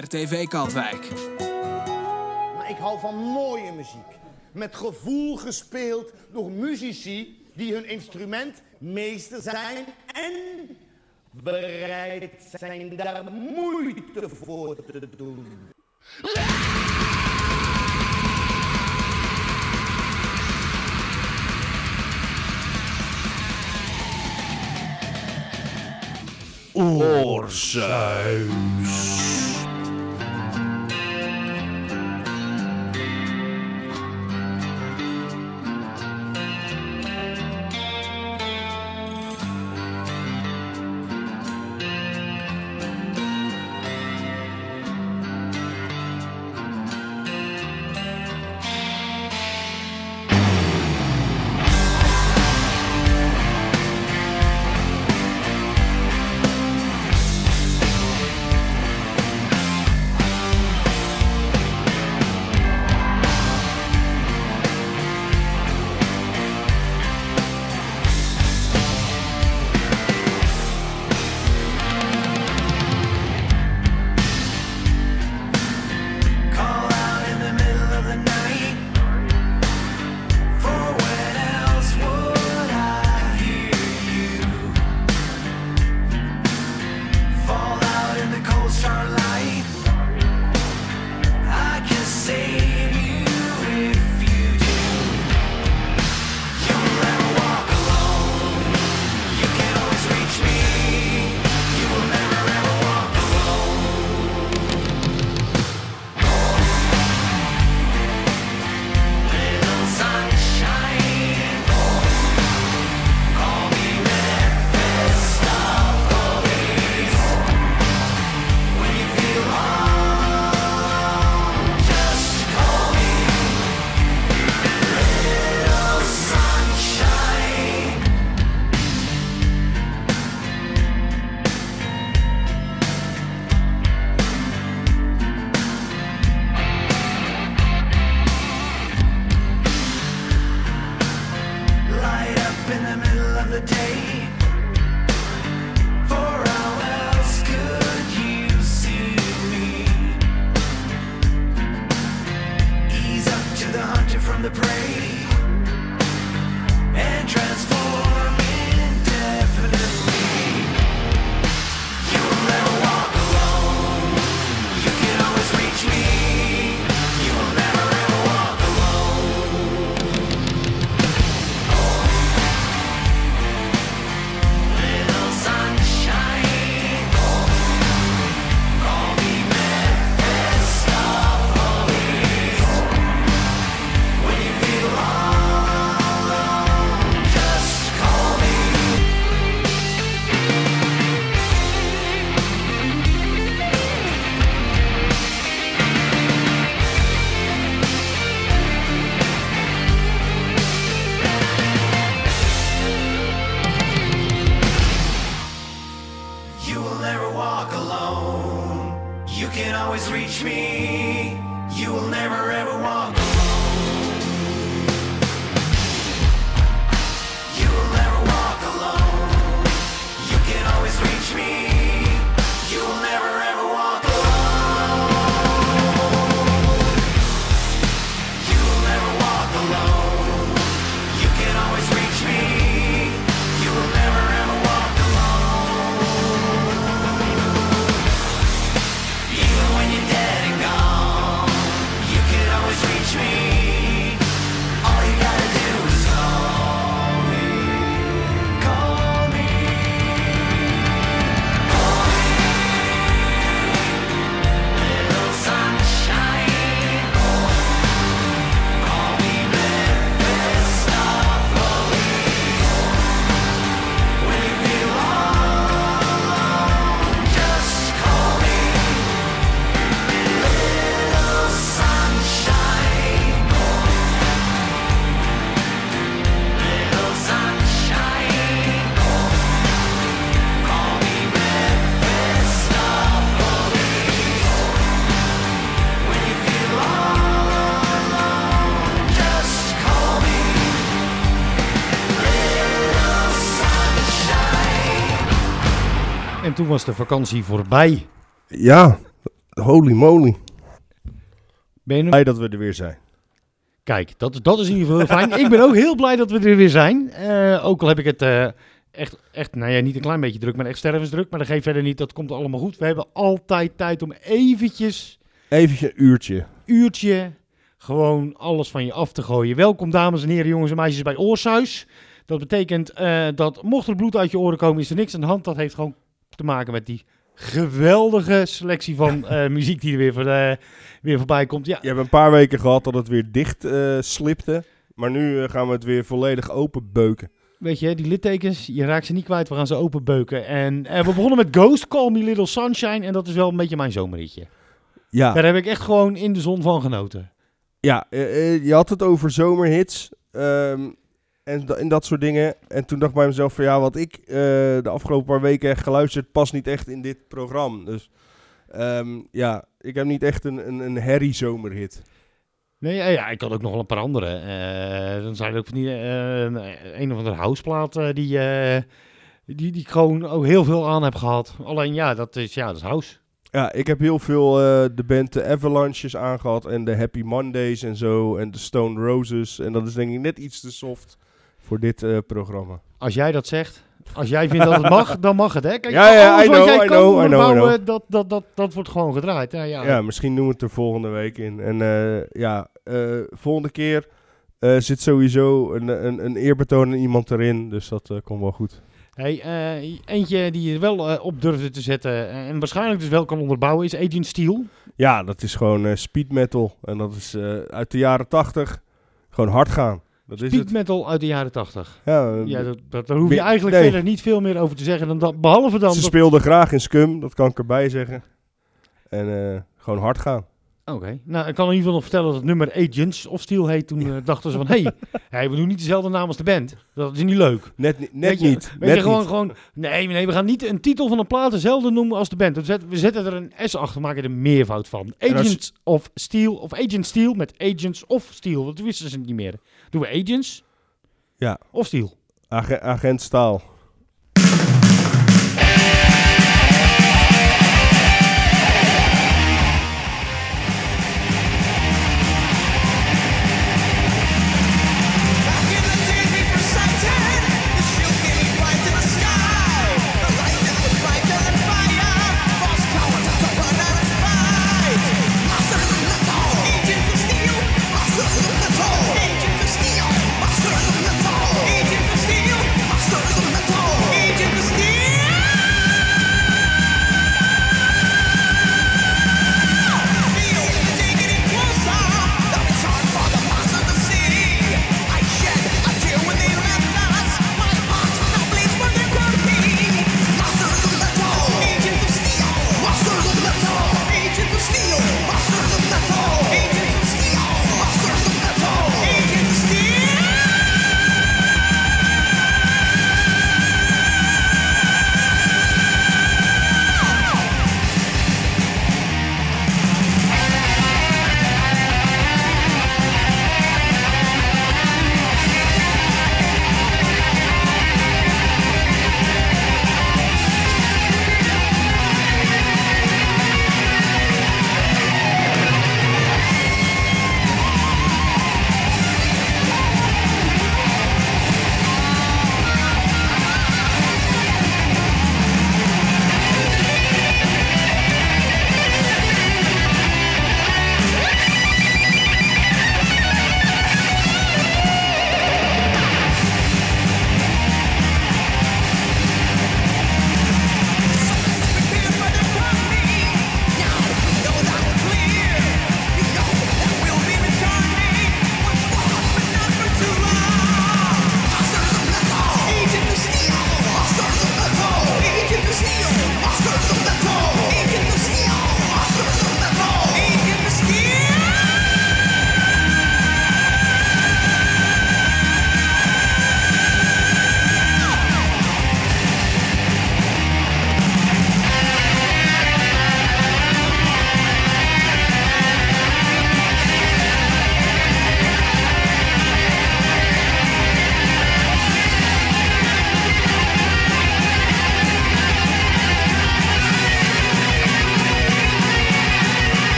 RTV Katwijk. Maar ik hou van mooie muziek. Met gevoel gespeeld door muzici die hun instrument meester zijn en bereid zijn daar moeite voor te doen. Oorzuis. in the middle of the day. For how else could you see me? Ease up to the hunter from the prey. toen was de vakantie voorbij. Ja, holy moly. Ben je blij dat we er weer zijn? Kijk, dat, dat is in ieder geval fijn. ik ben ook heel blij dat we er weer zijn. Eh, ook al heb ik het eh, echt, echt, nou ja, niet een klein beetje druk, maar echt stervensdruk. Maar dat geeft verder niet, dat komt allemaal goed. We hebben altijd tijd om eventjes... Eventjes een uurtje. Uurtje, gewoon alles van je af te gooien. Welkom dames en heren, jongens en meisjes bij Oorshuis. Dat betekent eh, dat mocht er bloed uit je oren komen, is er niks aan de hand. Dat heeft gewoon te maken met die geweldige selectie van eh, muziek die er weer, voor, eh, weer voorbij komt. Ja, Je hebt een paar weken gehad dat het weer dicht eh, slipte. Maar nu gaan we het weer volledig openbeuken. Weet je, die littekens, je raakt ze niet kwijt, we gaan ze openbeuken. En eh, we begonnen met Ghost, Call Me Little Sunshine. En dat is wel een beetje mijn zomerritje. Ja, Daar heb ik echt gewoon in de zon van genoten. ja je had het over zomerhits. ehm, en, en dat soort dingen. En toen dacht ik bij mezelf van ja, wat ik eh, de afgelopen paar weken heb geluisterd, past niet echt in dit programma. Dus ehm, ja, ik heb niet echt een, een, een herrie zomerhit. Nee, ja, ja, ik had ook nog wel een paar andere. Eh, dan zijn er ook van die, eh, een of andere houseplaat die, die, die ik gewoon ook heel veel aan heb gehad. Alleen ja, dat is, ja, dat is house. Ja, ik heb heel veel de band The Avalanches aangehad en de Happy Mondays en zo en de Stone Roses. En dat is denk ik net iets te soft voor dit eh, programma. Als jij dat zegt, als jij vindt dat het mag, dan mag het, hè? Kijk, Ja, ja, I know, jij I kan know, I know, I onderbouwen, Dat, dat, dat, dat wordt gewoon gedraaid. Ja, ja. Ja, misschien doen we het er volgende week in. En eh, ja, eh, volgende keer zit sowieso een, een, een eerbetoon aan iemand erin. Dus dat komt wel goed. Hey, eentje die je wel op durfde te zetten en waarschijnlijk dus wel kan onderbouwen is Agent Steel. Ja, dat is gewoon speed metal. En dat is uit de jaren tachtig. Gewoon hard gaan. Dat is Speed het. metal uit de jaren 80. Ja, eh, Ja, dat, dat, daar hoef je eigenlijk nee. verder niet veel meer over te zeggen dan dat, behalve dan Ze dat... speelden graag in Scum, dat kan ik erbij zeggen. En eh, gewoon hard gaan. Oké, nou ik kan in ieder geval nog vertellen dat het nummer Agents of Steel heet. Toen eh, dachten ze van, hé, hey, hey, we doen niet dezelfde naam als de band. Dat is niet leuk. Net, net Weet je- niet. Weet net je, gewoon, niet. gewoon, nee, nee, we gaan niet een titel van een plaat dezelfde noemen als de band. We zetten, we zetten er een S achter, maken er een meervoud van. Als- Agents of Steel, of Agent Steel met Agents of Steel. Toen wisten ze niet meer. Doen we Agents Ja. of Steel? Ag- agent Staal.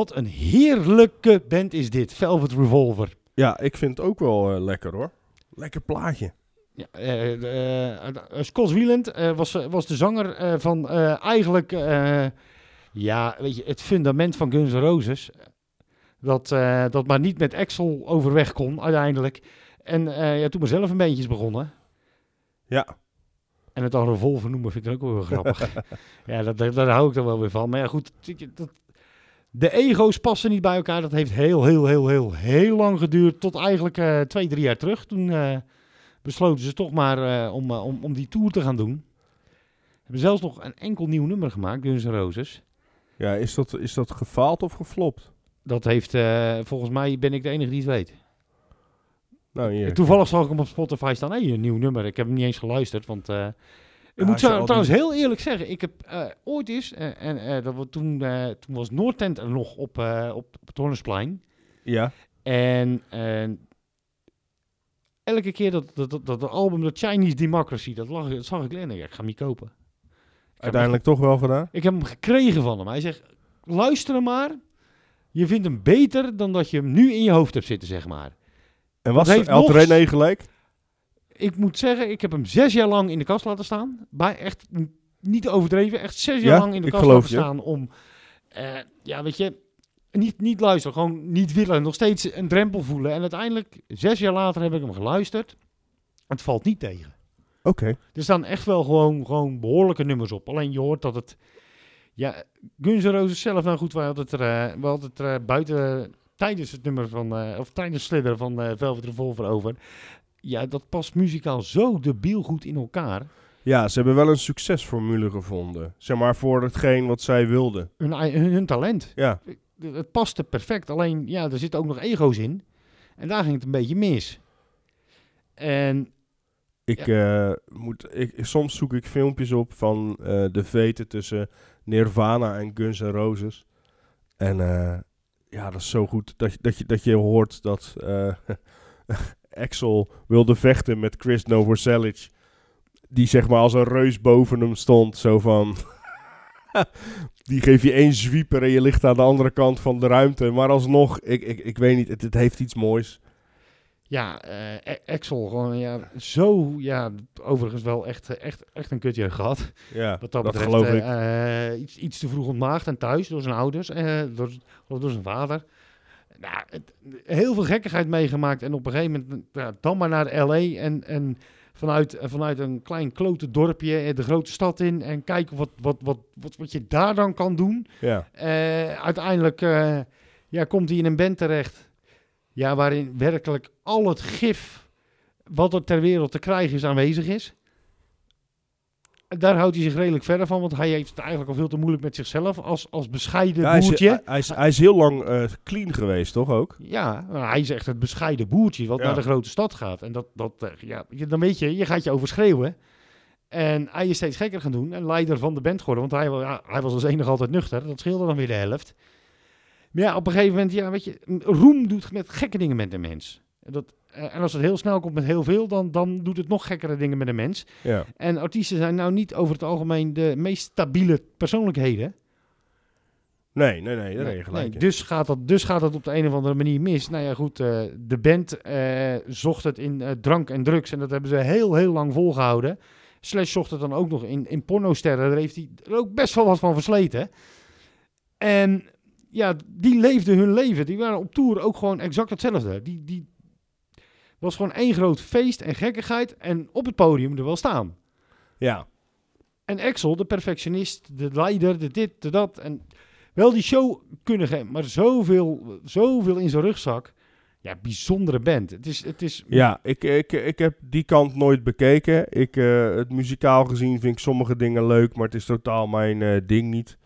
Wat een heerlijke band is dit, Velvet Revolver. Ja, ik vind het ook wel eh, lekker hoor. Lekker plaatje. Ja, eh, Scott Wieland was, was de zanger van eigenlijk ja, weet je, het fundament van Guns N' Roses. Dat, dat maar niet met Axel overweg kon uiteindelijk. En ja, toen maar zelf een bandje is begonnen. Ja. En het dan revolver noemen vind ik ook wel grappig. ja, dat, daar, daar hou ik er wel weer van. Maar ja, goed. Dat, de ego's passen niet bij elkaar. Dat heeft heel, heel, heel, heel, heel lang geduurd. Tot eigenlijk eh, twee, drie jaar terug. Toen eh, besloten ze toch maar eh, om, om, om die tour te gaan doen. Hebben zelfs nog een enkel nieuw nummer gemaakt, Guns N' Roses. Ja, is dat, is dat gefaald of geflopt? Dat heeft, volgens mij ben ik de enige die het weet. Nou, hier. Toevallig zag ik hem op Spotify staan. Hey, een nieuw nummer. Ik heb hem niet eens geluisterd, want... ik moet zo- trouwens die- heel eerlijk zeggen, ik heb eh, ooit eens, eh, en eh, dat was toen, toen was Noordtent nog op, eh, op het. Ja. En elke keer dat, dat, dat, dat album, dat Chinese Democracy, dat, lag, dat zag ik en ik, ga hem niet kopen. Ik Uiteindelijk toch wel gedaan? ik heb hem gekregen van hem. Hij zegt, luister hem maar. Je vindt hem beter dan dat je hem nu in je hoofd hebt zitten, zeg maar. En was El nog- René gelijk? Ik moet zeggen, ik heb hem zes jaar lang in de kast laten staan. Bij echt niet overdreven, echt zes jaar Ja, lang in de kast laten je. staan om, eh, ja, weet je, niet, niet luisteren, gewoon niet willen, nog steeds een drempel voelen. En uiteindelijk, zes jaar later heb ik hem geluisterd. Het valt niet tegen. Oké. Er staan echt wel gewoon, gewoon behoorlijke nummers op. Alleen je hoort dat het, ja, Guns N' Roses zelf, nou goed, we hadden het er, eh, we hadden het er buiten, tijdens het nummer van, eh, of tijdens Slither van Velvet Revolver over. Ja, dat past muzikaal zo debiel goed in elkaar. Ja, ze hebben wel een succesformule gevonden. Zeg maar voor hetgeen wat zij wilden. Hun, ei- hun, hun talent. Ja. Het paste perfect. Alleen, ja, er zitten ook nog ego's in. En daar ging het een beetje mis. En Ik, eh, moet, ik, soms zoek ik filmpjes op van eh, de veten tussen Nirvana en Guns N' Roses. En eh, ja, dat is zo goed dat, je- dat, je, dat je hoort dat eh, Axel wilde vechten met Chris Novoselic. Die zeg maar als een reus boven hem stond. Zo van... die geef je één zwieper en je ligt aan de andere kant van de ruimte. Maar alsnog, ik, ik, ik weet niet, het, het heeft iets moois. ja, A- Axel, gewoon ja, zo, ja, overigens wel echt, eh, echt, echt een kutje gehad. Ja, Wat dat, dat betreft, geloof ik. eh, iets, iets te vroeg ontmaagd en thuis door zijn ouders, door, door zijn vader. Nou, het- heel veel gekkigheid meegemaakt en op een gegeven moment ja, dan maar naar L.A. en, en vanuit, vanuit een klein klote dorpje eh, de grote stad in en kijken wat, wat, wat, wat, wat je daar dan kan doen. Ja. Eh, uiteindelijk eh, ja, komt hij in een band terecht. Ja, waarin werkelijk al het gif wat er ter wereld te krijgen is aanwezig is. Daar houdt hij zich redelijk verder van, want hij heeft het eigenlijk al veel te moeilijk met zichzelf als, als bescheiden Ja, hij, is, boertje. hij, is, hij is heel lang eh, clean geweest, toch ook? Ja, maar hij is echt het bescheiden boertje wat Ja. naar de grote stad gaat. En dat, dat eh, ja, je- dan weet je, je gaat je overschreeuwen. En hij is steeds gekker gaan doen en leider van de band geworden. Want hij, ja, hij was als enige altijd nuchter. Dat scheelde dan weer de helft. Maar ja, op een gegeven moment, ja, weet je, roem doet met gekke dingen met een mens. En Dat, eh, en als het heel snel komt met heel veel, dan, dan doet het nog gekkere dingen met een mens. Ja. En artiesten zijn nou niet over het algemeen de meest stabiele persoonlijkheden. Nee, nee, nee, daar Nee, gelijk nee, dus, gaat dat, dus gaat dat op de een of andere manier mis. Nou ja, goed, eh, de band eh, zocht het in drank en drugs. En dat hebben ze heel, heel lang volgehouden. Slash zocht het dan ook nog in, in pornosterren. Daar heeft hij er ook best wel wat van versleten. En ja, die leefden hun leven. Die waren op tour ook gewoon exact hetzelfde. Die, die was gewoon één groot feest en gekkigheid. En op het podium er wel staan. Ja, En Axel, de perfectionist, de leider, de dit, de dat. En wel die show kunnen geven, maar zoveel, zoveel in zijn rugzak. Ja, bijzondere band. Het is, het is ja ik, ik, ik heb die kant nooit bekeken. Ik, eh, het muzikaal gezien vind ik sommige dingen leuk, maar het is totaal mijn eh, ding niet.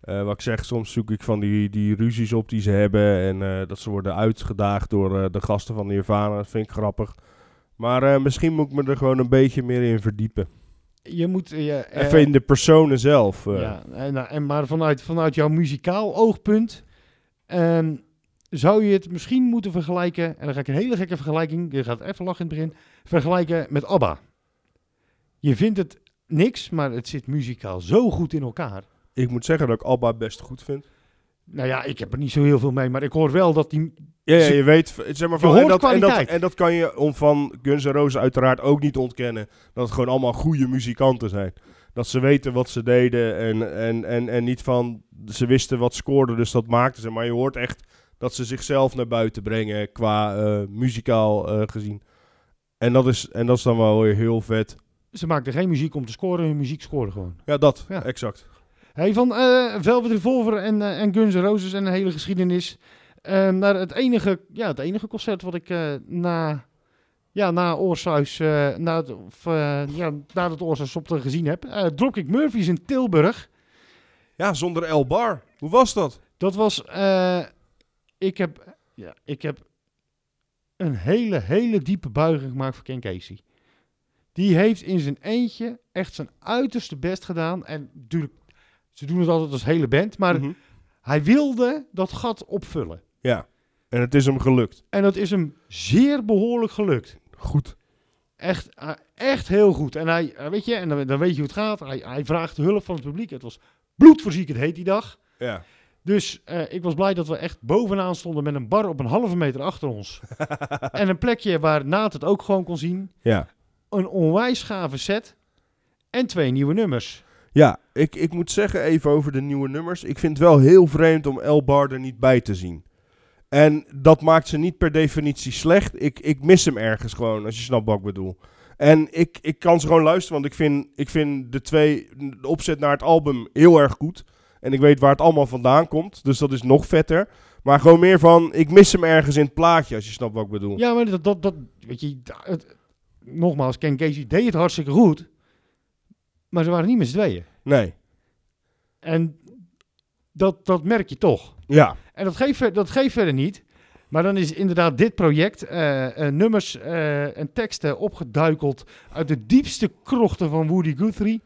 Eh, wat ik zeg, soms zoek ik van die, die ruzies op die ze hebben en eh, dat ze worden uitgedaagd door eh, de gasten van Nirvana. Dat vind ik grappig. Maar misschien moet ik me er gewoon een beetje meer in verdiepen. je moet... Even in de personen zelf. ja, en, en maar vanuit, vanuit jouw muzikaal oogpunt ehm, zou je het misschien moeten vergelijken, en dan ga ik een hele gekke vergelijking, je gaat even lachen in het begin, vergelijken met ABBA. Je vindt het niks, maar het zit muzikaal zo goed in elkaar. Ik moet zeggen dat ik Alba best goed vind. Nou ja, ik heb er niet zo heel veel mee, maar ik hoor wel dat die... Ja, je weet, zeg maar van, en, hoort dat, en, dat, kwaliteit. en dat kan je om van Guns N' Roses uiteraard ook niet ontkennen. Dat het gewoon allemaal goede muzikanten zijn. Dat ze weten wat ze deden en, en, en, en niet van, ze wisten wat scoorden, dus dat maakten ze. Maar je hoort echt dat ze zichzelf naar buiten brengen qua eh, muzikaal eh, gezien. En dat, is, en dat is dan wel weer heel vet. Ze maakten geen muziek om te scoren, hun muziek scoorde gewoon. Ja, dat, Ja. exact. Hey, van eh Velvet Revolver en, eh, en Guns N' Roses en een hele geschiedenis. eh, naar het enige, ja, het enige concert wat ik eh, na, ja, na Oorsuis, na het, of, ja, na het Oorsuis op te gezien heb. eh Dropkick Murphys in Tilburg. Ja, zonder El Bar. Hoe was dat? Dat was, ik heb, ja, ik heb een hele, hele diepe buiging gemaakt voor Ken Casey. Die heeft in zijn eentje echt zijn uiterste best gedaan. En natuurlijk, ze doen het altijd als hele band, maar Mhm. hij wilde dat gat opvullen. Ja, en het is hem gelukt. En dat is hem zeer behoorlijk gelukt. Goed. Echt, eh, echt heel goed. En hij, eh, weet je, en dan, dan weet je hoe het gaat. Hij, hij vraagt hulp van het publiek. Het was bloedverziekend heet die dag. Ja. Dus eh, ik was blij dat we echt bovenaan stonden met een bar op een halve meter achter ons. en een plekje waar Naat het ook gewoon kon zien. Ja. Een onwijs gave set. En twee nieuwe nummers. Ja, ik, ik moet zeggen even over de nieuwe nummers. Ik vind het wel heel vreemd om El Bar er niet bij te zien. En dat maakt ze niet per definitie slecht. Ik, ik mis hem ergens gewoon, als je snapt wat ik bedoel. En ik, ik kan ze gewoon luisteren, want ik vind, ik vind de twee, de opzet naar het album heel erg goed. En ik weet waar het allemaal vandaan komt, dus dat is nog vetter. Maar gewoon meer van, ik mis hem ergens in het plaatje, als je snapt wat ik bedoel. Ja, maar dat, dat, dat weet je, nogmaals, Ken Casey deed het hartstikke goed. Maar ze waren niet met z'n tweeën. Nee. En dat, dat merk je toch. Ja. En dat geeft, dat geeft verder niet. Maar dan is inderdaad dit project, eh, eh, nummers eh, en teksten opgeduikeld uit de diepste krochten van Woody Guthrie.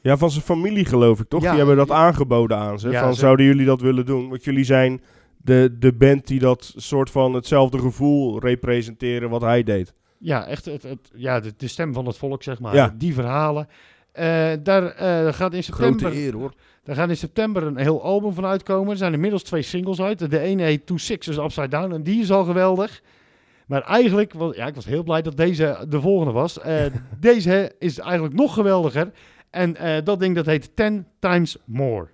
Ja, van zijn familie geloof ik, toch? Ja, die hebben dat aangeboden aan ze. Ja, van, ze- zouden jullie dat willen doen? Want jullie zijn de, de band die dat soort van hetzelfde gevoel representeren wat hij deed. Ja, echt het, het, ja, de, de stem van het volk, zeg maar. Ja. Die verhalen. Eh, daar eh, gaat in september, eer hoor. daar gaat in september een heel album van uitkomen. Er zijn inmiddels twee singles uit. De ene heet Two Sixes Upside Down en die is al geweldig. Maar eigenlijk, was, ja, ik was heel blij dat deze de volgende was. Eh, deze is eigenlijk nog geweldiger. En dat ding dat heet Ten Times More.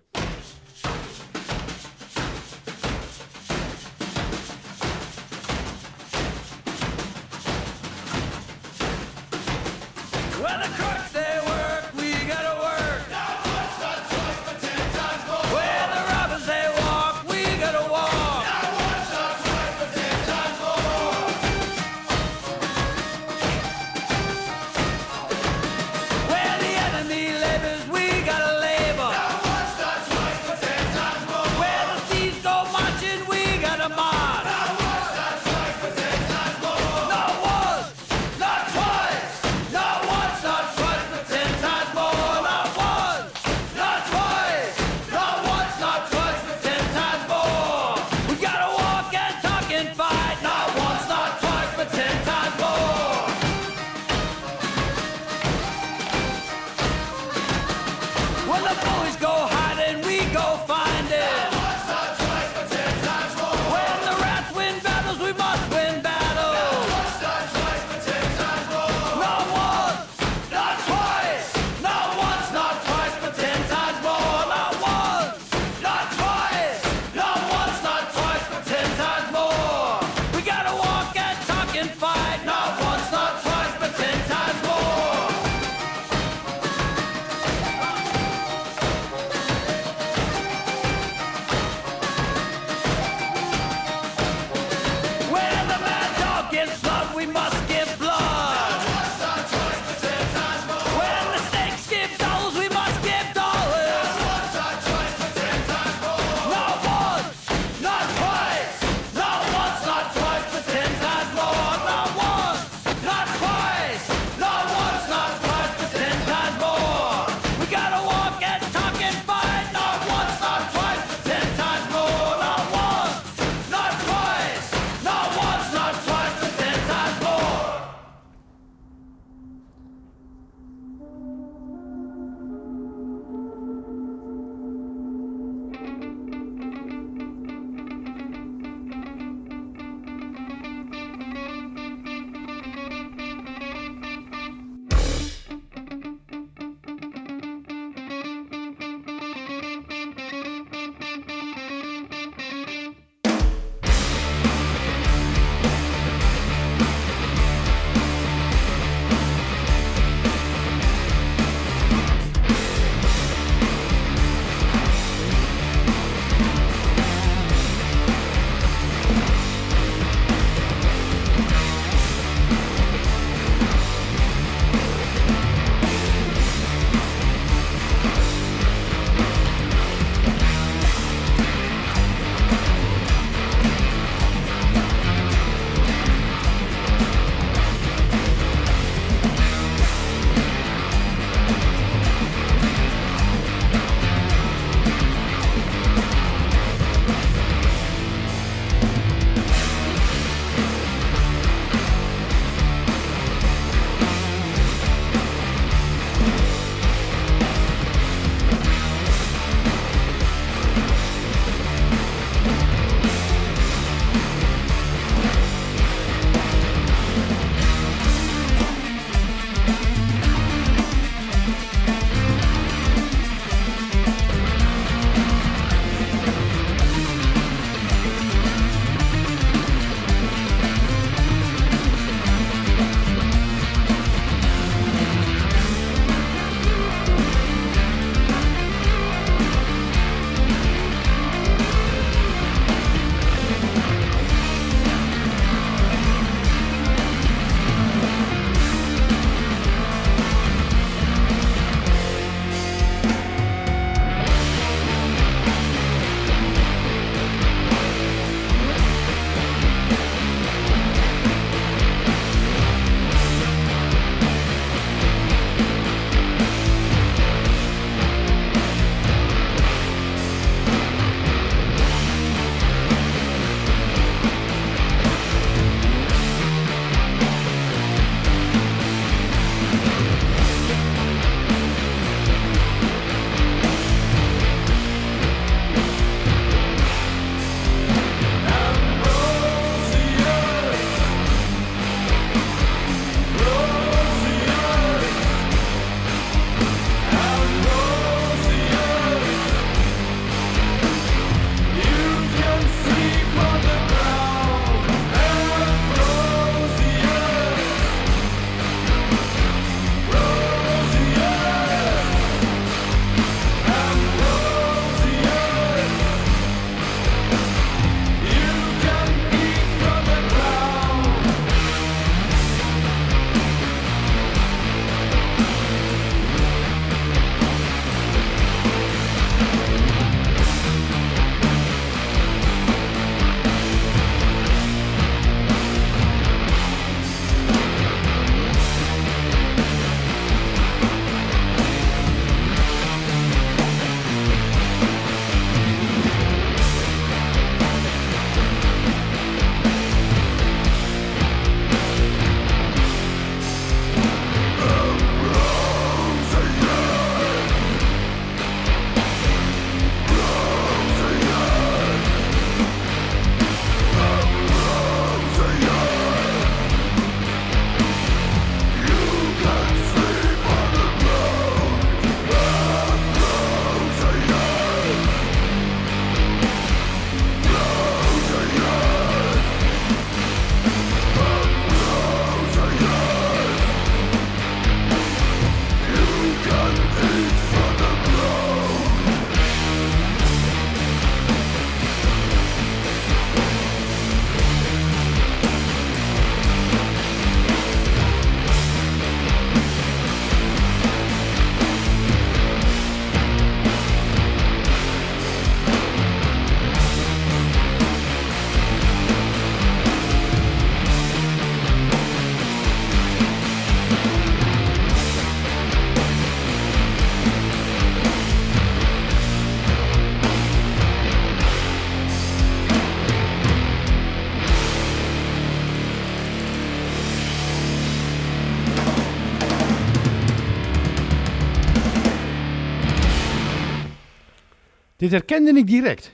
Dit herkende ik direct.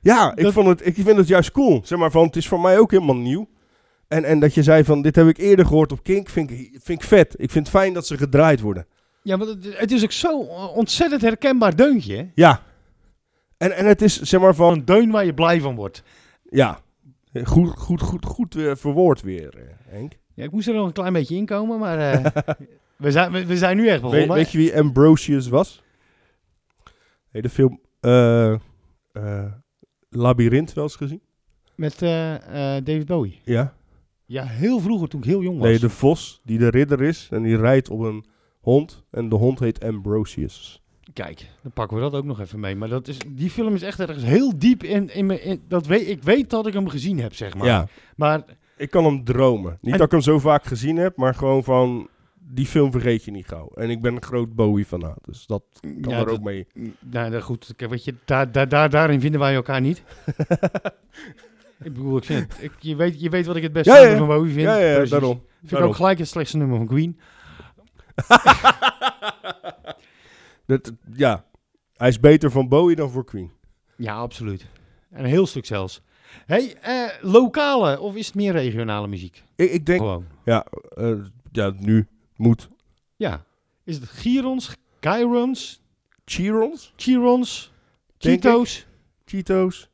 Ja, ik, Dat- vond het, ik vind het juist cool. Zeg maar van, het is voor mij ook helemaal nieuw. En, en dat je zei van, dit heb ik eerder gehoord op Kink, vind ik, vind ik vet. Ik vind het fijn dat ze gedraaid worden. Ja, maar het, het is ook zo ontzettend herkenbaar deuntje. hè? Ja. En, en het is, zeg maar van, Een deun waar je blij van wordt. ja, goed, goed, goed, goed eh, verwoord weer, eh, Henk. Ja, ik moest er nog een klein beetje inkomen, maar eh, we, zijn, we, we zijn nu echt begonnen. Weet, weet je wie Ambrosius was? Hey, de film eh, Labyrinth wel eens gezien? Met eh, David Bowie. Ja. Ja, heel vroeger, toen ik heel jong was. Nee, de vos die de ridder is en die rijdt op een hond. En de hond heet Ambrosius. Kijk, dan pakken we dat ook nog even mee. Maar dat is, die film is echt ergens heel diep in, in me. In, dat weet, ik weet dat ik hem gezien heb, zeg maar. Ja, Maar ik kan hem dromen. Niet En- dat ik hem zo vaak gezien heb, maar gewoon van... Die film vergeet je niet gauw. En ik ben een groot Bowie-fanaat, dus dat kan Ja, er dat- ook mee. Nou, goed, weet je, daar, daar, daar, daarin vinden wij elkaar niet. ik bedoel, ik vind het, ik, je, weet, je weet wat ik het beste Ja, van Bowie vind. Ja, ja, Precies. daarom. Vind ik ook gelijk het slechtste nummer van Queen. Dat, ja, hij is beter van Bowie dan voor Queen. Ja, absoluut. En een heel stuk zelfs. hey, eh, lokale of is het meer regionale muziek? Ik, ik denk, Gewoon. ja, eh, ja, nu moet. Ja. Is het Girons, Kyrons, Cheerons, Chirons, Denk Cheetos, Cheetos,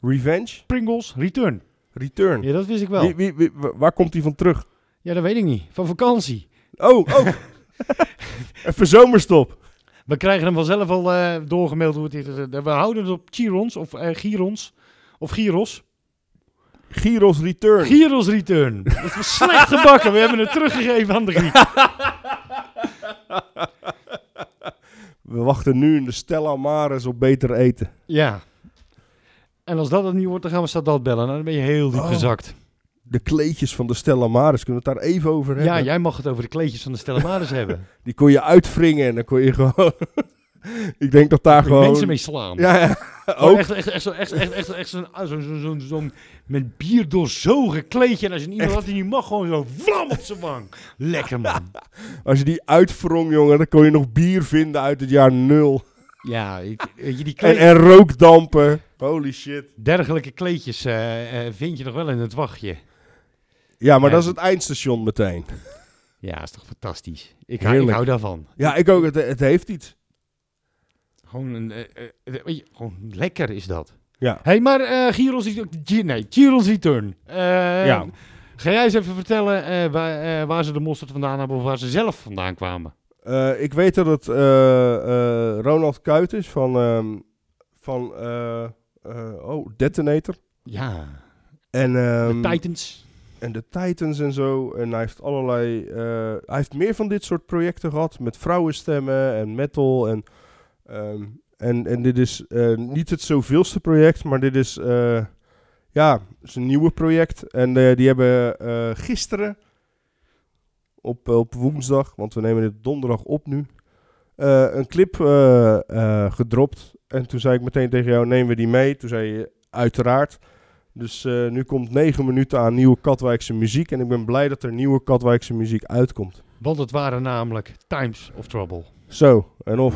Revenge, Pringles, Return? Return. Ja, dat wist ik wel. Wie, wie, wie- wa- waar komt hij van terug? Ja, dat weet ik niet. Van vakantie. Oh, oh. Even zomerstop. We krijgen hem vanzelf al eh, doorgemaild hoe het is. Eh, We houden het op Chirons of eh Girons. Of Gyros. Gyros Return. Gyros Return. Dat was slecht gebakken. We hebben het teruggegeven aan de Griek. We wachten nu in de Stella Maris op beter eten. Ja. En als dat het niet wordt, dan gaan we Sadat bellen. Nou, dan ben je heel diep Oh. gezakt. De kleedjes van de Stella Maris, kunnen we het daar even over hebben? Ja, jij mag het over de kleedjes van de Stella Maris hebben. Die kon je uitwringen en dan kon je gewoon... Ik denk dat daar Daar gewoon... mensen mee slaan. Ja, ja. Ook. echt, echt, echt, echt, echt, echt, echt zo'n zo, zo, zo, zo'n met bier doorzogen kleedje. En als je iemand had die niet mag, gewoon zo vlam op zijn wang. Lekker man. Als je die uitwrong, jongen, dan kon je nog bier vinden uit het jaar nul. Ja, ik- weet je, die En, kleed, en rookdampen. Holy shit. dergelijke kleedjes eh, eh, vind je nog wel in het wachtje. Ja, maar dat is het eindstation meteen. Ja, is toch fantastisch. Ik hou, ik Heerlijk. hou daarvan. Ja, ik ook. Het, het heeft iets. Gewoon, een, eh, eh, weet je, gewoon lekker is dat. Ja. hey, maar eh Giros, Gi- nee, Giros Return. Ja. Ga jij eens even vertellen waar, waar ze de mosterd vandaan hebben of waar ze zelf vandaan kwamen? Ik weet dat het Ronald Kuit is van, ehm, van oh, Detonator. Ja, En, de ehm, Titans. en de Titans en zo. En hij heeft allerlei. hij heeft meer van dit soort projecten gehad. Met vrouwenstemmen en metal. En, ehm, en, en dit is eh, niet het zoveelste project, maar dit is. eh, ja, is een nieuwe project. En eh, die hebben gisteren. Op, op woensdag, want we nemen dit donderdag op nu. een clip gedropt. En toen zei ik meteen tegen jou: nemen we die mee? Toen zei je uiteraard. Dus nu komt 9 minuten aan nieuwe Katwijkse muziek. En ik ben blij dat er nieuwe Katwijkse muziek uitkomt. Want het waren namelijk Times of Trouble. Zo, en of.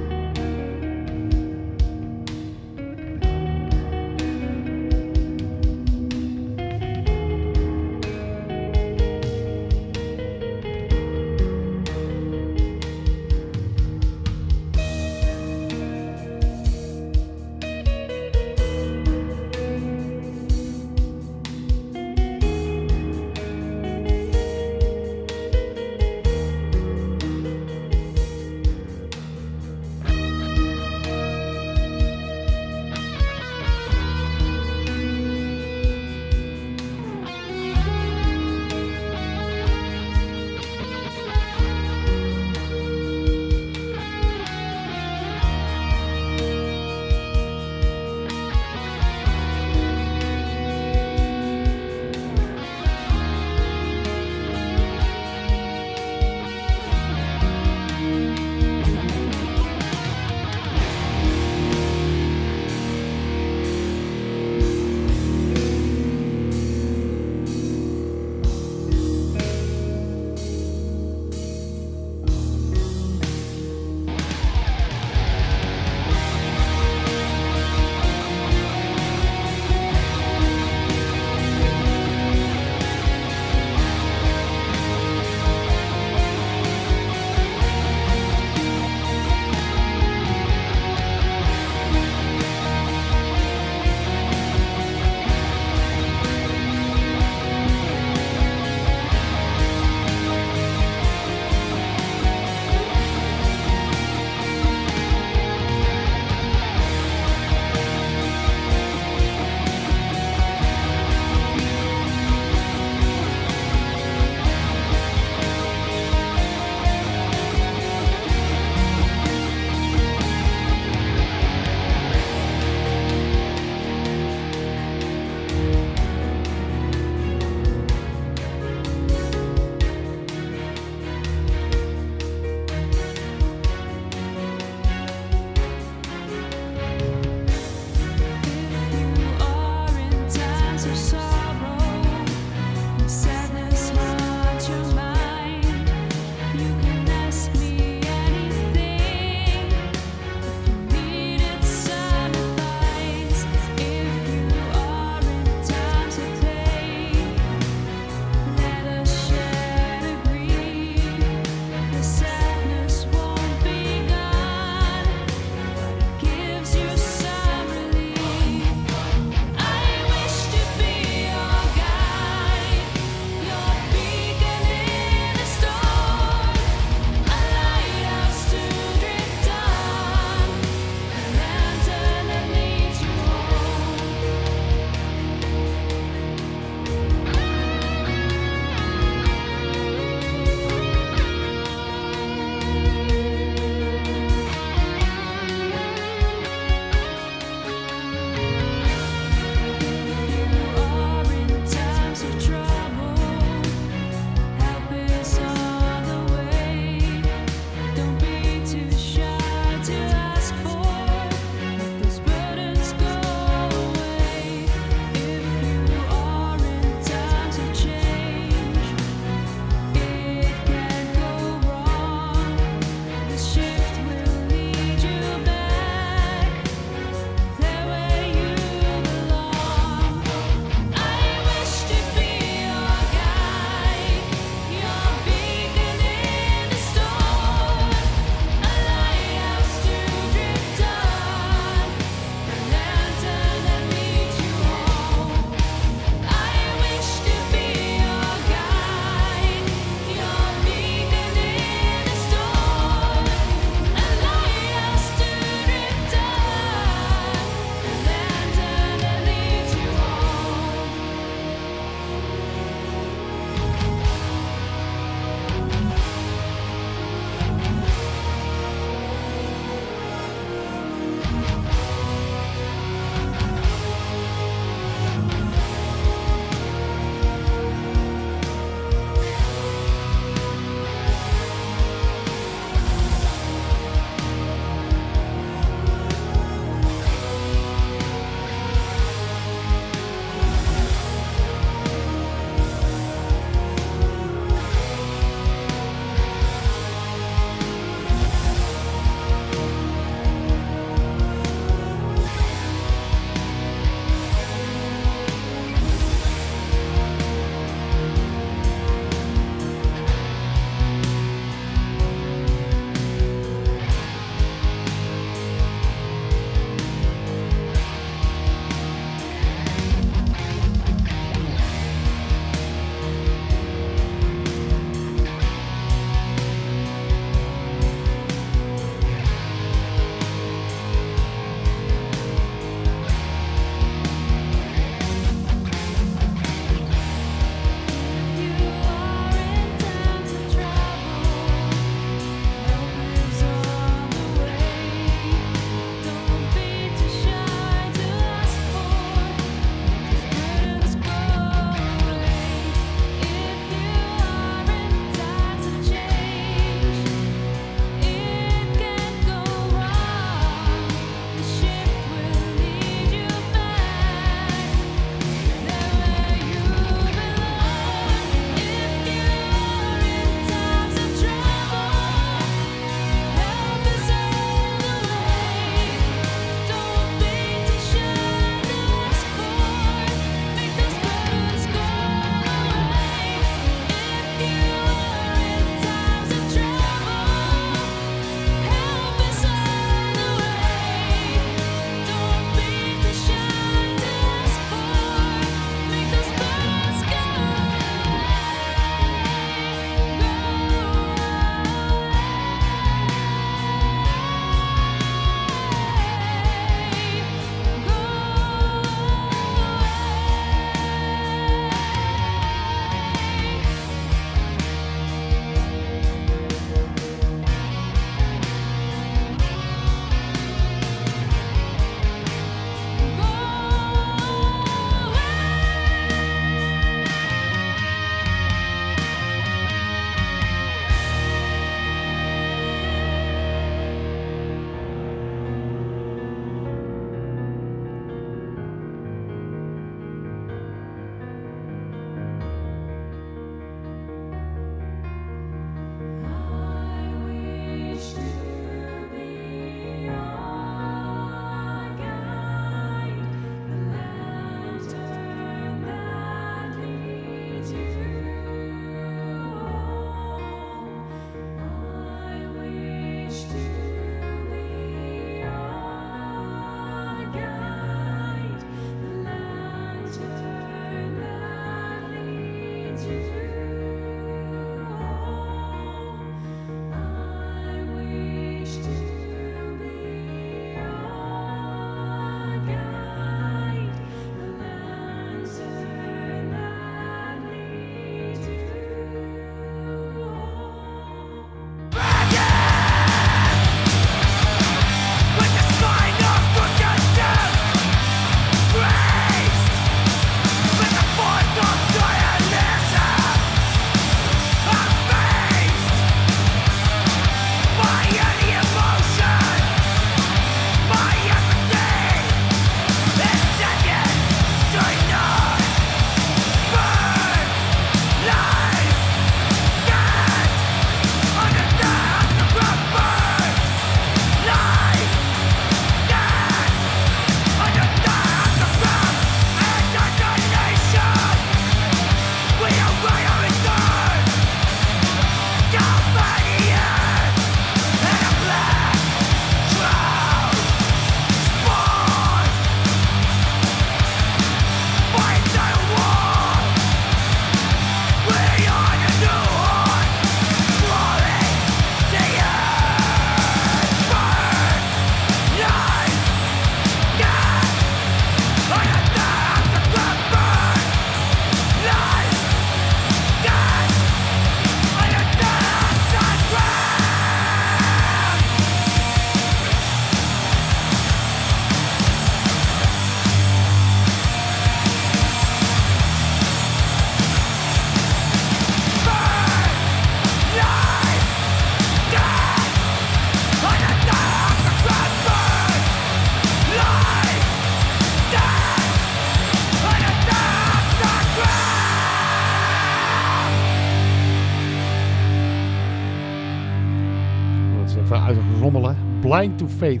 Faith.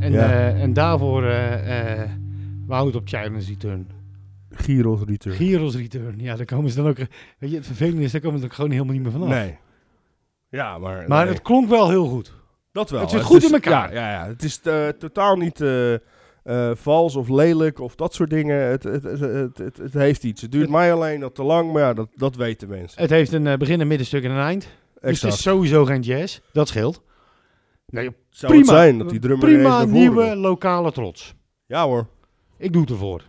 En, Ja. eh, en daarvoor eh Wout op China's Return. Gyros Return. Gyros Return. Ja, daar komen ze dan ook... Weet je, het vervelende is, daar komen ze er gewoon helemaal niet meer vanaf. Nee. Ja, maar... Maar nee. het klonk wel heel goed. Dat wel. Het zit goed is- in elkaar. Ja, ja, ja. het is totaal niet vals of lelijk of dat soort dingen. Het, het, het, het, heeft iets. Het duurt mij alleen dat te lang, maar ja, dat, dat weten mensen. Het heeft een begin, een middenstuk en een eind. Dus het Exact. is sowieso geen jazz. Dat scheelt. Nee, Zou prima. het zijn dat die drummer Prima nieuwe lokale trots. Ja hoor, Ik doe het ervoor.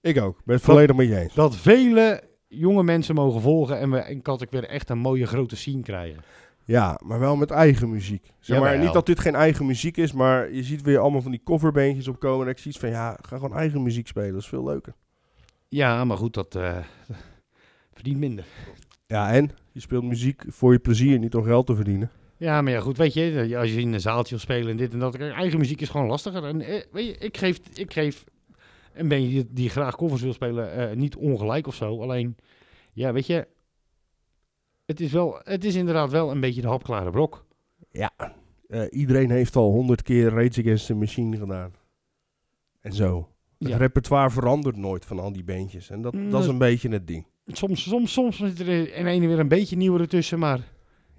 ik ook. Ben het volledig met je eens. Dat vele jonge mensen mogen volgen en we kan ik weer echt een mooie grote scene krijgen. Ja, maar wel met eigen muziek. Zeg maar, Jawel. niet dat dit geen eigen muziek is, maar je ziet weer allemaal van die coverbeentjes opkomen. En ik zie iets van, ja, ga gewoon eigen muziek spelen. Dat is veel leuker. Ja, maar goed, dat eh, verdient minder. Ja, en? Je speelt muziek voor je plezier, niet om geld te verdienen. Ja, maar ja, goed, weet je, als je in een zaaltje wil spelen en dit en dat, eigen muziek is gewoon lastiger. En eh, weet je, ik geef, ik geef een beetje die, die graag covers wil spelen eh, niet ongelijk of zo. Alleen, ja, weet je, het is, wel, het is inderdaad wel een beetje de hapklare brok. Eh, iedereen heeft al honderd keer Rage Against the Machine gedaan. En zo. Het Ja. repertoire verandert nooit van al die beentjes. En dat, Mm, dat is een beetje het ding. Soms, soms, soms zit er een ene weer een beetje nieuwere tussen, maar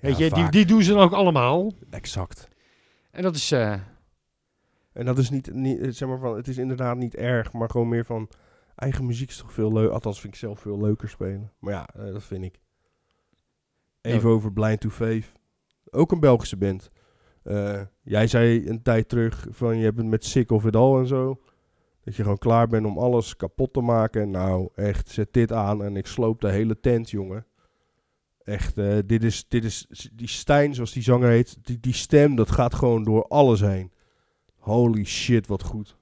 weet Ja, je, die, die doen ze dan ook allemaal. Exact. En dat is, eh, En dat is niet, niet eh, zeg maar van, het is inderdaad niet erg, maar gewoon meer van, eigen muziek is toch veel leuk. Althans vind ik zelf veel leuker spelen. Maar ja, eh, dat vind ik. Even over Blind to Faith. Ook een Belgische band. Jij zei een tijd terug van, je hebt het met Sick of It All en zo. Dat je gewoon klaar bent om alles kapot te maken. Nou, echt, zet dit aan en ik sloop de hele tent, jongen. Echt, eh, dit, is, dit is, die Stijn, zoals die zanger heet, die, die stem, dat gaat gewoon door alles heen. Holy shit, wat goed.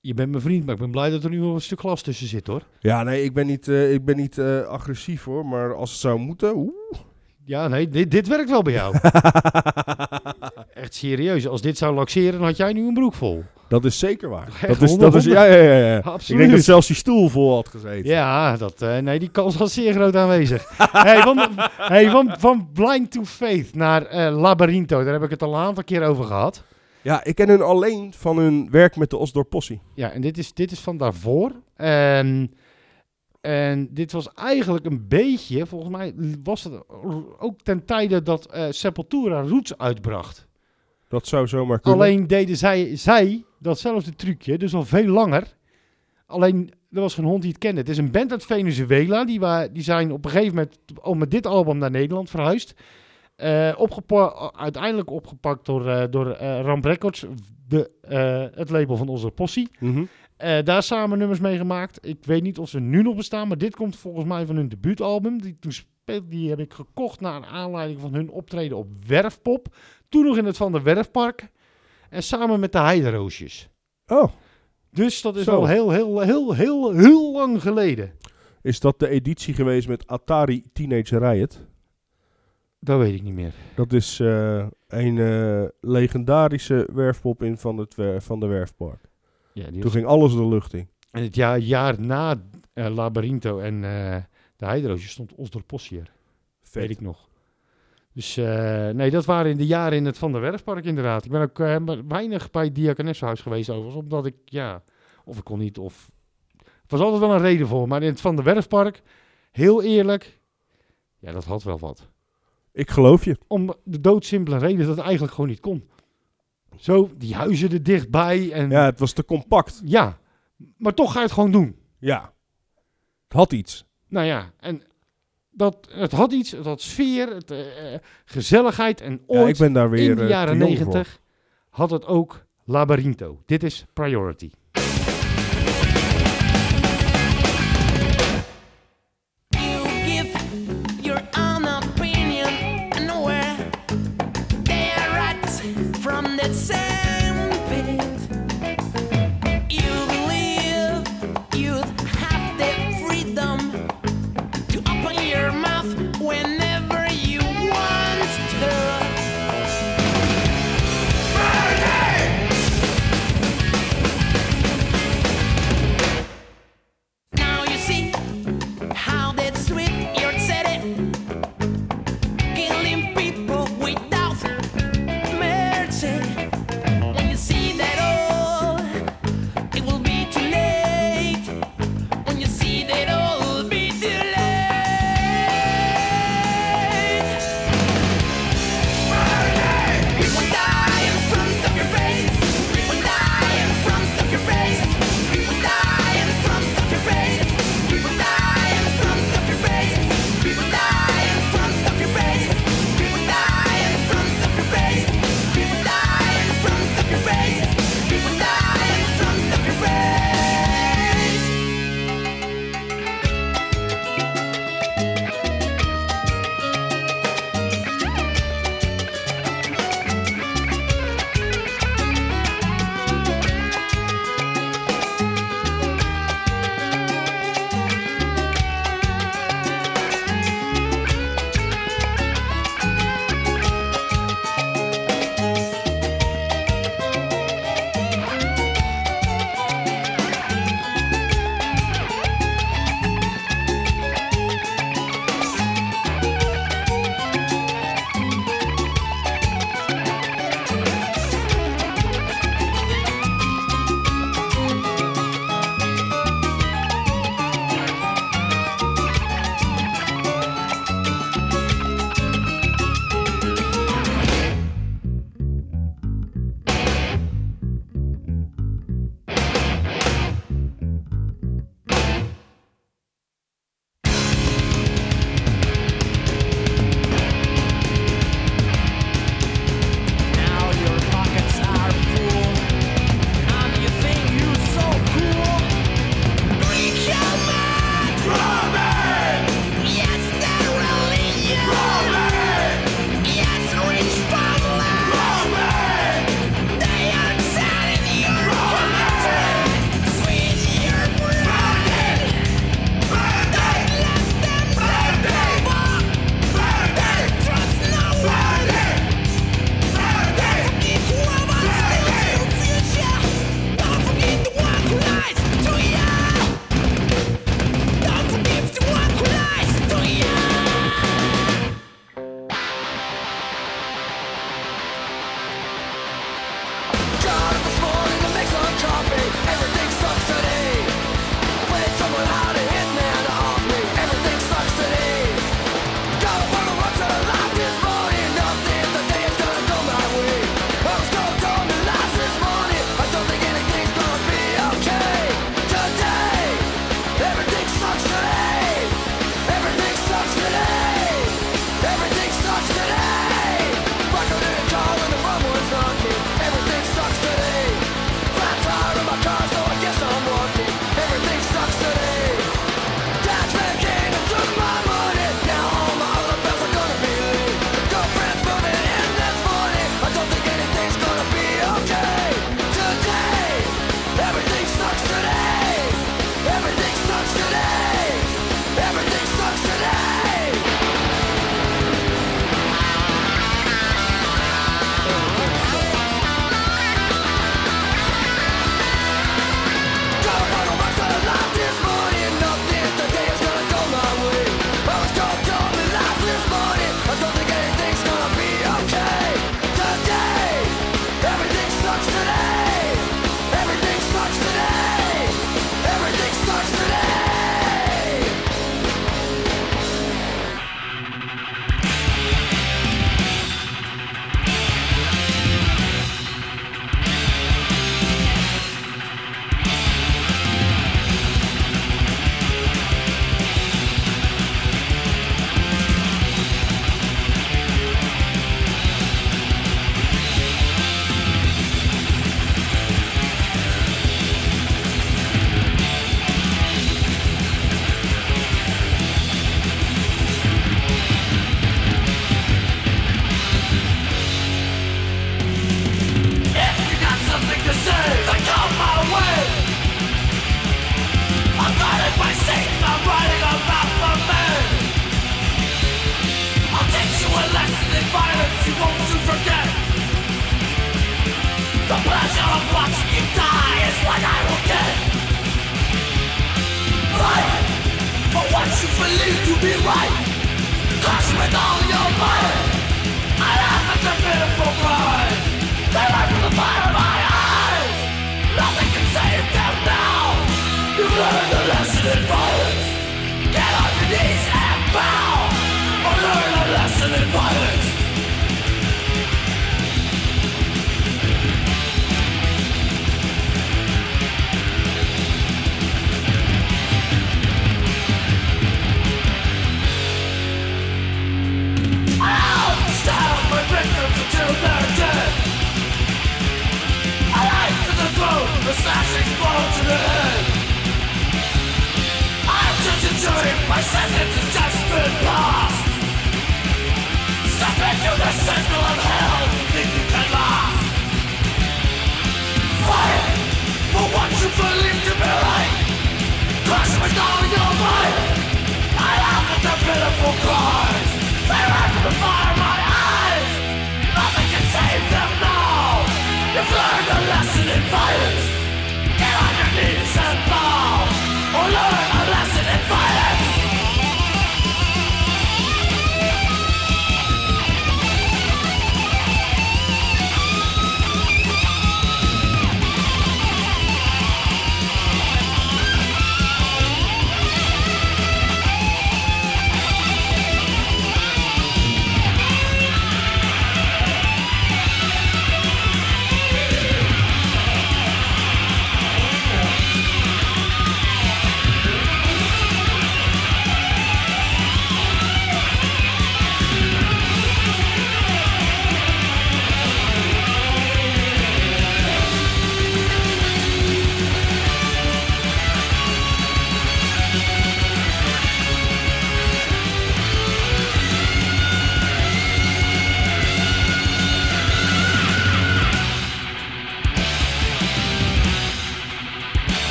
je bent mijn vriend, maar ik ben blij dat er nu wel een stuk glas tussen zit hoor. Ja, nee, ik ben niet, eh, ik ben niet eh, agressief hoor, maar als het zou moeten, oeh. Ja, nee, dit, dit werkt wel bij jou. Echt serieus. Als dit zou laxeren, dan had jij nu een broek vol. dat is zeker waar. Echt Dat is, dat is, ja, ja, ja, ja. Ik Absoluut. denk dat zelfs die stoel vol had gezeten. Ja, dat, eh, nee, die kans was zeer groot aanwezig. hey, van, hey, van, van Blind to Faith naar eh Labyrinto, daar heb ik het al een aantal keer over gehad. Ja, ik ken hun alleen van hun werk met de Osdorp Possie. Ja, en dit is, dit is van daarvoor. En, en dit was eigenlijk een beetje, volgens mij was het ook ten tijde dat eh, Sepultura Roots uitbracht. Dat zou zomaar kunnen. Alleen deden zij, zij datzelfde trucje, dus al veel langer. Alleen, er was geen hond die het kende. Het is een band uit Venezuela. Die, wa- die zijn op een gegeven moment al met dit album naar Nederland verhuisd. Eh, opgepa- uiteindelijk opgepakt door, eh, door eh, Ramp Records, de, het label van onze possie. Mhm. Daar samen nummers mee gemaakt. Ik weet niet of ze nu nog bestaan, maar dit komt volgens mij van hun debuutalbum. Die, toen die heb ik gekocht naar aanleiding van hun optreden op Werfpop. Toen nog in het Van der Werfpark. En samen met de Heideroosjes. Oh, Dus dat is Zo. wel heel, heel, heel, heel, heel lang geleden. is dat de editie geweest met Atari Teenage Riot? Dat weet ik niet meer. Dat is eh, een eh, legendarische werfpop in van, het van de Werfpark. Ja, die Toen was- ging alles de lucht in. En het jaar, jaar na eh, Labyrinto en de Heideroosjes stond Osdorp Possier. Weet ik nog. Dus eh, nee, dat waren in de jaren in het Van der Werfpark inderdaad. Ik ben ook eh, weinig bij het Diakonessenhuis geweest overigens. Omdat ik, ja, of ik kon niet, of... Er was altijd wel een reden voor. Maar in het Van der Werfpark, heel eerlijk, ja, dat had wel wat. Ik geloof je. Om de doodsimpele reden dat het eigenlijk gewoon niet kon. Zo, die huizen er dichtbij en... Ja, het was te compact. ja, maar toch ga je het gewoon doen. Ja. Het had iets. Nou ja, en dat, het had iets, het had sfeer, het, eh, eh, gezelligheid. En Ja, ooit, ik ben daar weer in de eh, jaren negentig, had het ook Labyrinto. Dit is Priority.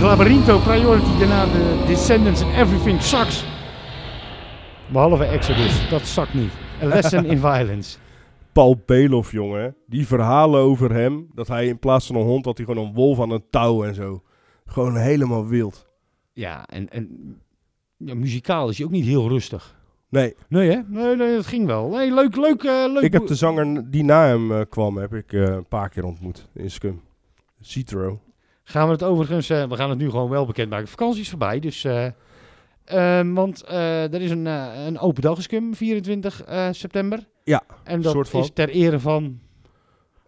Labyrinto, Priority, daarna de Descendants en Everything Sucks. Behalve Exodus, dat zakt niet. A Lesson in Violence. Paul Beloff, jongen. Die verhalen over hem. Dat hij in plaats van een hond had hij gewoon een wolf aan een touw en zo. Gewoon helemaal wild. Ja, en, en ja, muzikaal is hij ook niet heel rustig. Nee, Nee hè? Nee, nee dat ging wel. Nee, leuk, leuk, eh, leuk. ik heb de zanger die na hem eh, kwam, heb ik eh, een paar keer ontmoet in Scum. Citro. Gaan we het overigens, eh, we gaan het nu gewoon wel bekendmaken. Vakantie is voorbij, dus... eh, ehm, want eh, er is een, een open dag Scum, 24 eh, september. Ja, En dat soort van. is ter ere van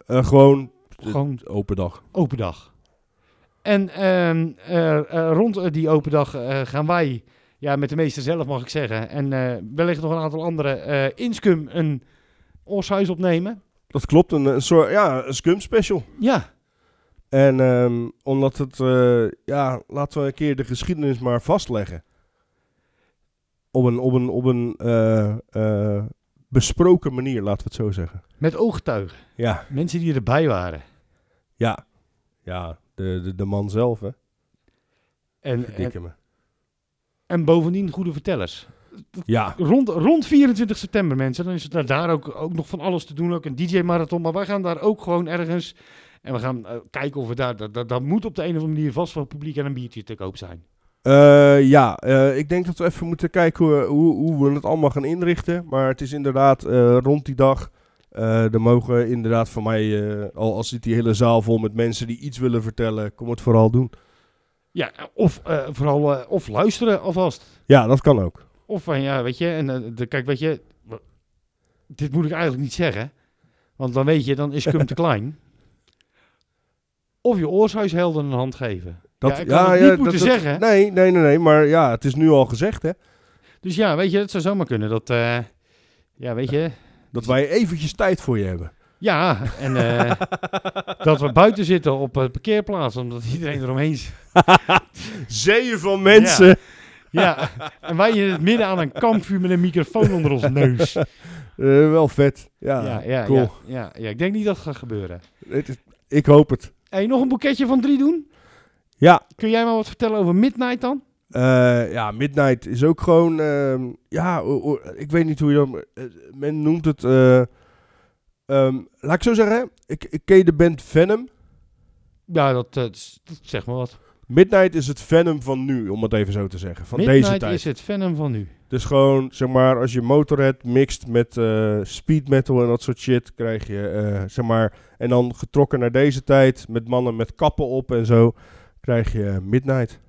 gewoon, Gewoon- open dag. open dag. En ehm, eh, eh, rond die open dag gaan wij, ja, met de meester zelf mag ik zeggen, en wellicht nog een aantal anderen, in Scum een oorsuis opnemen. Dat klopt, een, een soort, ja, een Scum special. Ja, En ehm, omdat het, eh, ja, laten we een keer de geschiedenis maar vastleggen. Op een, op een, op een eh, eh, besproken manier, laten we het zo zeggen. met ooggetuigen. Ja, Mensen die erbij waren. ja, ja, de, de, de man zelf, hè. En, me. en bovendien goede vertellers. Ja, Rond, rond 24 september, mensen. Dan is er daar ook, ook nog van alles te doen. Ook een DJ-marathon. Maar wij gaan daar ook gewoon ergens. En we gaan eh, kijken of we daar. Dat, dat, dat moet op de een of andere manier vast voor het publiek en een biertje te koop zijn. Eh, ja eh, ik denk dat we even moeten kijken hoe, hoe, hoe we het allemaal gaan inrichten. Maar het is inderdaad rond die dag. er mogen inderdaad van mij, al, al zit die hele zaal vol met mensen die iets willen vertellen, kom het vooral doen. Ja, of vooral. of luisteren alvast. Ja, dat kan ook. Of van ja, weet je. En de, kijk, weet je. Dit moet ik eigenlijk niet zeggen. Want dan weet je, dan is cum te klein. Of je oorshuishelden een hand geven. Dat, Ja, ik het niet moeten zeggen. Nee, nee, nee, nee, maar ja, het is nu al gezegd, hè. Dus ja, weet je, het zou zomaar kunnen dat. eh, ja, weet je. Dat wij eventjes tijd voor je hebben. Ja, en eh, dat we buiten zitten op het parkeerplaats, omdat iedereen eromheen zit. Zeeën van mensen. Ja, en wij in het midden aan een kampvuur met een microfoon onder ons neus. Eh, wel vet. Ja, Ja, ja, cool. ja, ja, ja. Ik denk niet dat het gaat gebeuren. Het is- ik hoop het. Hey, nog een boeketje van drie doen? Ja, Kun jij maar wat vertellen over Midnight dan? Eh, ja, Midnight is ook gewoon... ehm, ja, ik weet niet hoe je dat... eh, men noemt het... eh, ehm, laat ik zo zeggen. Ik, ik ken je de band Venom. Ja, dat, zeg maar wat. Midnight is het Venom van nu, om het even zo te zeggen. Van Midnight deze tijd. is het Venom van nu. Dus gewoon, zeg maar, als je Motorhead mixt met eh, speed metal en dat soort shit, krijg je, eh, zeg maar... En dan getrokken naar deze tijd, met mannen met kappen op en zo, krijg je eh, Midnight.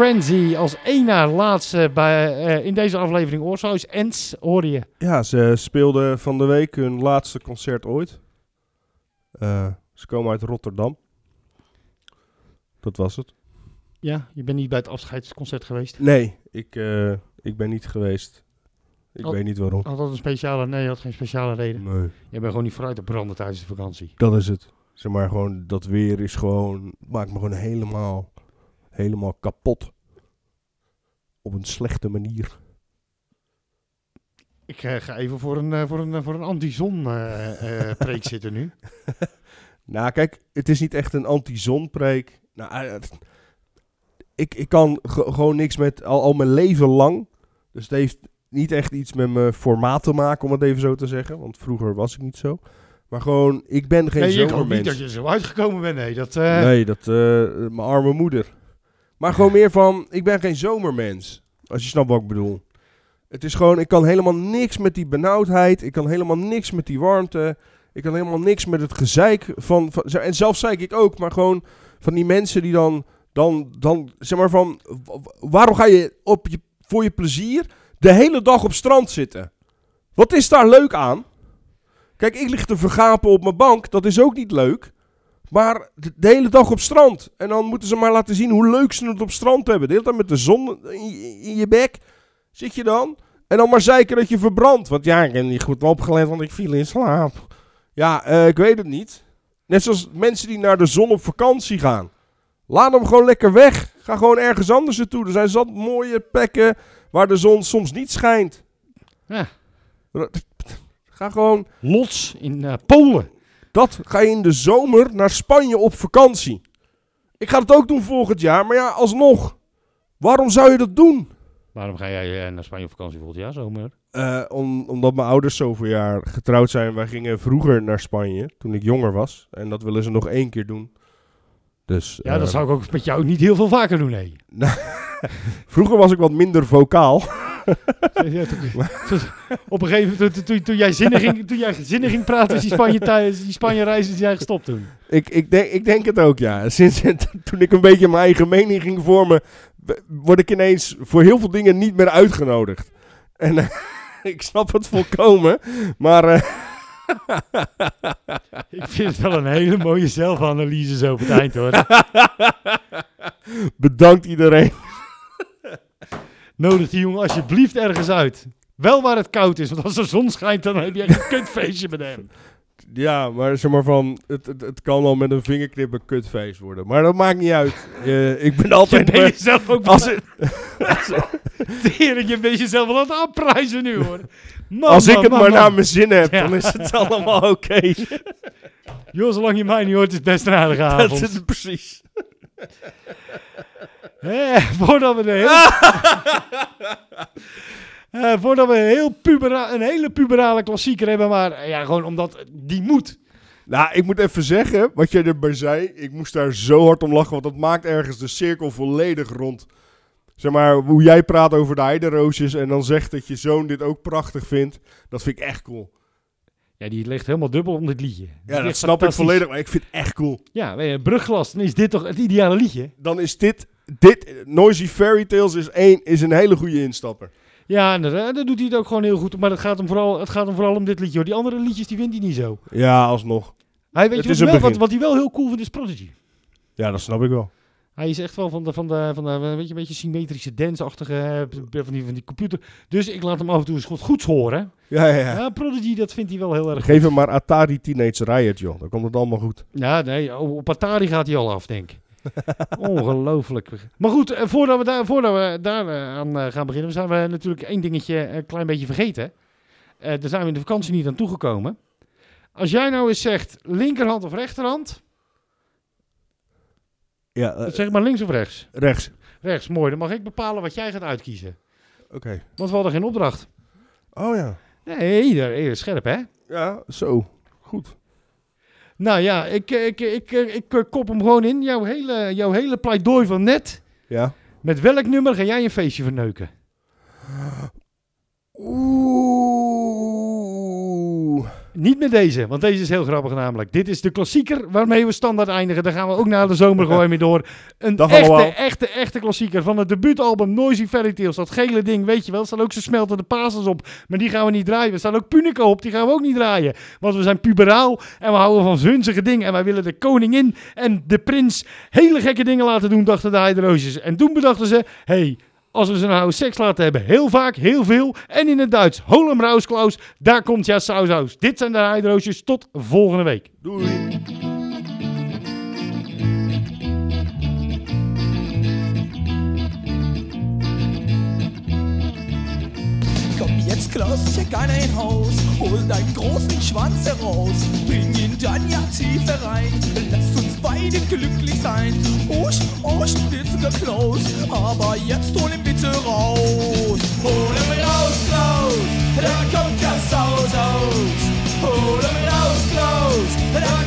Frenzy als één na laatste bij, eh, in deze aflevering Oorsuis. Ens hoorde je. Ja, ze speelden van de week hun laatste concert ooit. Eh, ze komen uit Rotterdam. Dat was het. Ja, je bent niet bij het afscheidsconcert geweest. Nee, ik, eh, ik ben niet geweest. Ik weet niet waarom. Had dat een speciale... Nee, je had geen speciale reden. Nee. Je bent gewoon niet vooruit te branden tijdens de vakantie. Dat is het. Zeg maar gewoon, dat weer is gewoon, maakt me gewoon helemaal, helemaal kapot. Op een slechte manier. Ik eh, ga even voor een, eh, voor een, eh, voor een anti-zon preek zitten nu. Nou, kijk, het is niet echt een anti-zonpreek. Nou, eh, het- ik, ik kan ge- gewoon niks met al, al mijn leven lang. Dus het heeft niet echt iets met mijn formaat te maken, om het even zo te zeggen. Want vroeger was ik niet zo. Maar gewoon, ik ben geen Nee, ik hoop niet dat je zo uitgekomen bent. Nee, dat... Nee, dat, mijn arme moeder. Maar gewoon meer van, ik ben geen zomermens. Als je snapt wat ik bedoel. Het is gewoon, ik kan helemaal niks met die benauwdheid. Ik kan helemaal niks met die warmte. Ik kan helemaal niks met het gezeik van, van en zelf zeik ik ook, maar gewoon van die mensen die dan, dan, dan zeg maar van, waarom ga je, op je voor je plezier de hele dag op strand zitten? Wat is daar leuk aan? Kijk, ik lig te vergapen op mijn bank, dat is ook niet leuk. Maar de, hele dag op strand. En dan moeten ze maar laten zien hoe leuk ze het op strand hebben. De hele tijd met de zon in, je- bek zit je dan. En dan maar zeiken dat je verbrandt. Want ja, ik heb niet goed opgelet, want ik viel in slaap. Ja, eh, ik weet het niet. Net zoals mensen die naar de zon op vakantie gaan. Laat hem gewoon lekker weg. Ga gewoon ergens anders naartoe. Er zijn zat mooie plekken waar de zon soms niet schijnt. Ja. Ga gewoon Lots in eh, Polen. Dat ga je in de zomer naar Spanje op vakantie. Ik ga het ook doen volgend jaar, maar ja, alsnog. Waarom zou je dat doen? Waarom ga jij eh, naar Spanje op vakantie volgend jaar zomer? Eh, om, omdat mijn ouders zoveel jaar getrouwd zijn. Wij gingen vroeger naar Spanje, toen ik jonger was. En dat willen ze nog één keer doen. Dus, Ja, dat eh, zou ik ook met jou niet heel veel vaker doen, nee. Vroeger was ik wat minder vocaal. Ja, toen- op een gegeven moment, toen, toen, toen jij zinnen ging, toen jij zinnen ging praten, is die Spanje, thuis, die Spanje reis is jij gestopt toen. Ik, ik, denk, ik denk het ook, ja. Sinds toen ik een beetje mijn eigen mening ging vormen, word ik ineens voor heel veel dingen niet meer uitgenodigd. En ik snap het volkomen, maar eh, Ik vind het wel een hele mooie zelfanalyse zo op het eind hoor. bedankt iedereen. Nodig die jongen alsjeblieft ergens uit. Wel waar het koud is, want als de zon schijnt, dan heb je echt een kutfeestje met hem. Ja, maar zeg maar van, het, het, het kan wel met een vingerknip een kutfeest worden. Maar dat maakt niet uit. Ik ben Je altijd... bent jezelf ook als, Tering, je bent jezelf wel aan het aanprijzen nu hoor. Man, als ik het man, maar naar mijn zin heb, Ja. dan is het allemaal oké. Joh, zolang je mij niet hoort, is het best een aardige Dat avond. is het precies. Eh, voordat we de. Eh, voordat we een, heel pubera een hele puberale klassieker hebben, maar eh, ja, gewoon omdat die moet. Nou, ik moet even zeggen, wat jij erbij zei, ik moest daar zo hard om lachen, want dat maakt ergens de cirkel volledig rond. Zeg maar, hoe jij praat over de heideroosjes en dan zegt dat je zoon dit ook prachtig vindt, dat vind ik echt cool. Ja, die ligt helemaal dubbel om dit liedje. Die Ja, dat snap ik volledig, maar ik vind het echt cool. Ja, brugglas, dan is dit toch het ideale liedje? Dan is dit, dit Noisy Fairy Tales is, één, is een hele goede instapper. Ja, en dat, eh, dat doet hij het ook gewoon heel goed. Maar het gaat hem vooral, het gaat hem vooral om dit liedje. Hoor. Die andere liedjes die vindt hij niet zo. Ja, alsnog. Hij weet je wel, wat, wat hij wel heel cool vindt is Prodigy. Ja, dat snap ik wel. Hij is echt wel van de, van de, van de weet je, een beetje symmetrische dance-achtige, eh, van die, van die computer. Dus ik laat hem af en toe eens goed goeds horen. Ja, ja, ja. Ja, Prodigy, dat vindt hij wel heel erg Geef hem maar Atari Teenage Riot, joh. Dan komt het allemaal goed. Ja, nee, op Atari gaat hij al af, denk ik. Ongelooflijk. Maar goed, eh, voordat we daar, voordat we daar eh, aan eh, gaan beginnen, zijn we natuurlijk één dingetje een klein beetje vergeten. Eh daar zijn we in de vakantie niet aan toegekomen. Als jij nou eens zegt linkerhand of rechterhand, Ja, zeg maar links of rechts. rechts. Rechts, mooi. Dan mag ik bepalen wat jij gaat uitkiezen. Oké. Want we hadden geen opdracht. Oh ja. Nee, scherp hè? Ja, zo. Goed. Nou ja, ik, eh, ik, ik, ik, ik eh, kop hem gewoon in. Jouw hele, jouw hele pleidooi van net. Ja. Met welk nummer ga jij een feestje verneuken? Oeh. Niet met deze, want deze is heel grappig namelijk. Dit is de klassieker waarmee we standaard eindigen. Daar gaan we ook na de zomer gewoon mee door. Een Dag echte, allemaal. echte, echte klassieker van het debuutalbum Noisy Fairy Tales. Dat gele ding, weet je wel. Er staan ook ze smeltende pasers op. Maar die gaan we niet draaien. Er staan ook Punica op, die gaan we ook niet draaien. Want we zijn puberaal en we houden van zunzige dingen. En wij willen de koningin en de prins hele gekke dingen laten doen, dachten de Heideroosjes. En toen bedachten ze, hey, als we ze nou seks laten hebben, heel vaak, heel veel. En in het Duits, Holem Rausklaus, daar komt ja saus Dit zijn de Heideroosjes, tot volgende week. Doei. Komm jetzt, Klaus, check einer in Haus, hol deinen großen Schwanz heraus, bring ihn dann ja tief herein, lasst uns beide glücklich sein. Osch, wird sogar Klaus, aber jetzt hol ihn bitte raus. Hol ihn raus, Klaus, da kommt ja Saus aus. Hol ihn raus, Klaus, da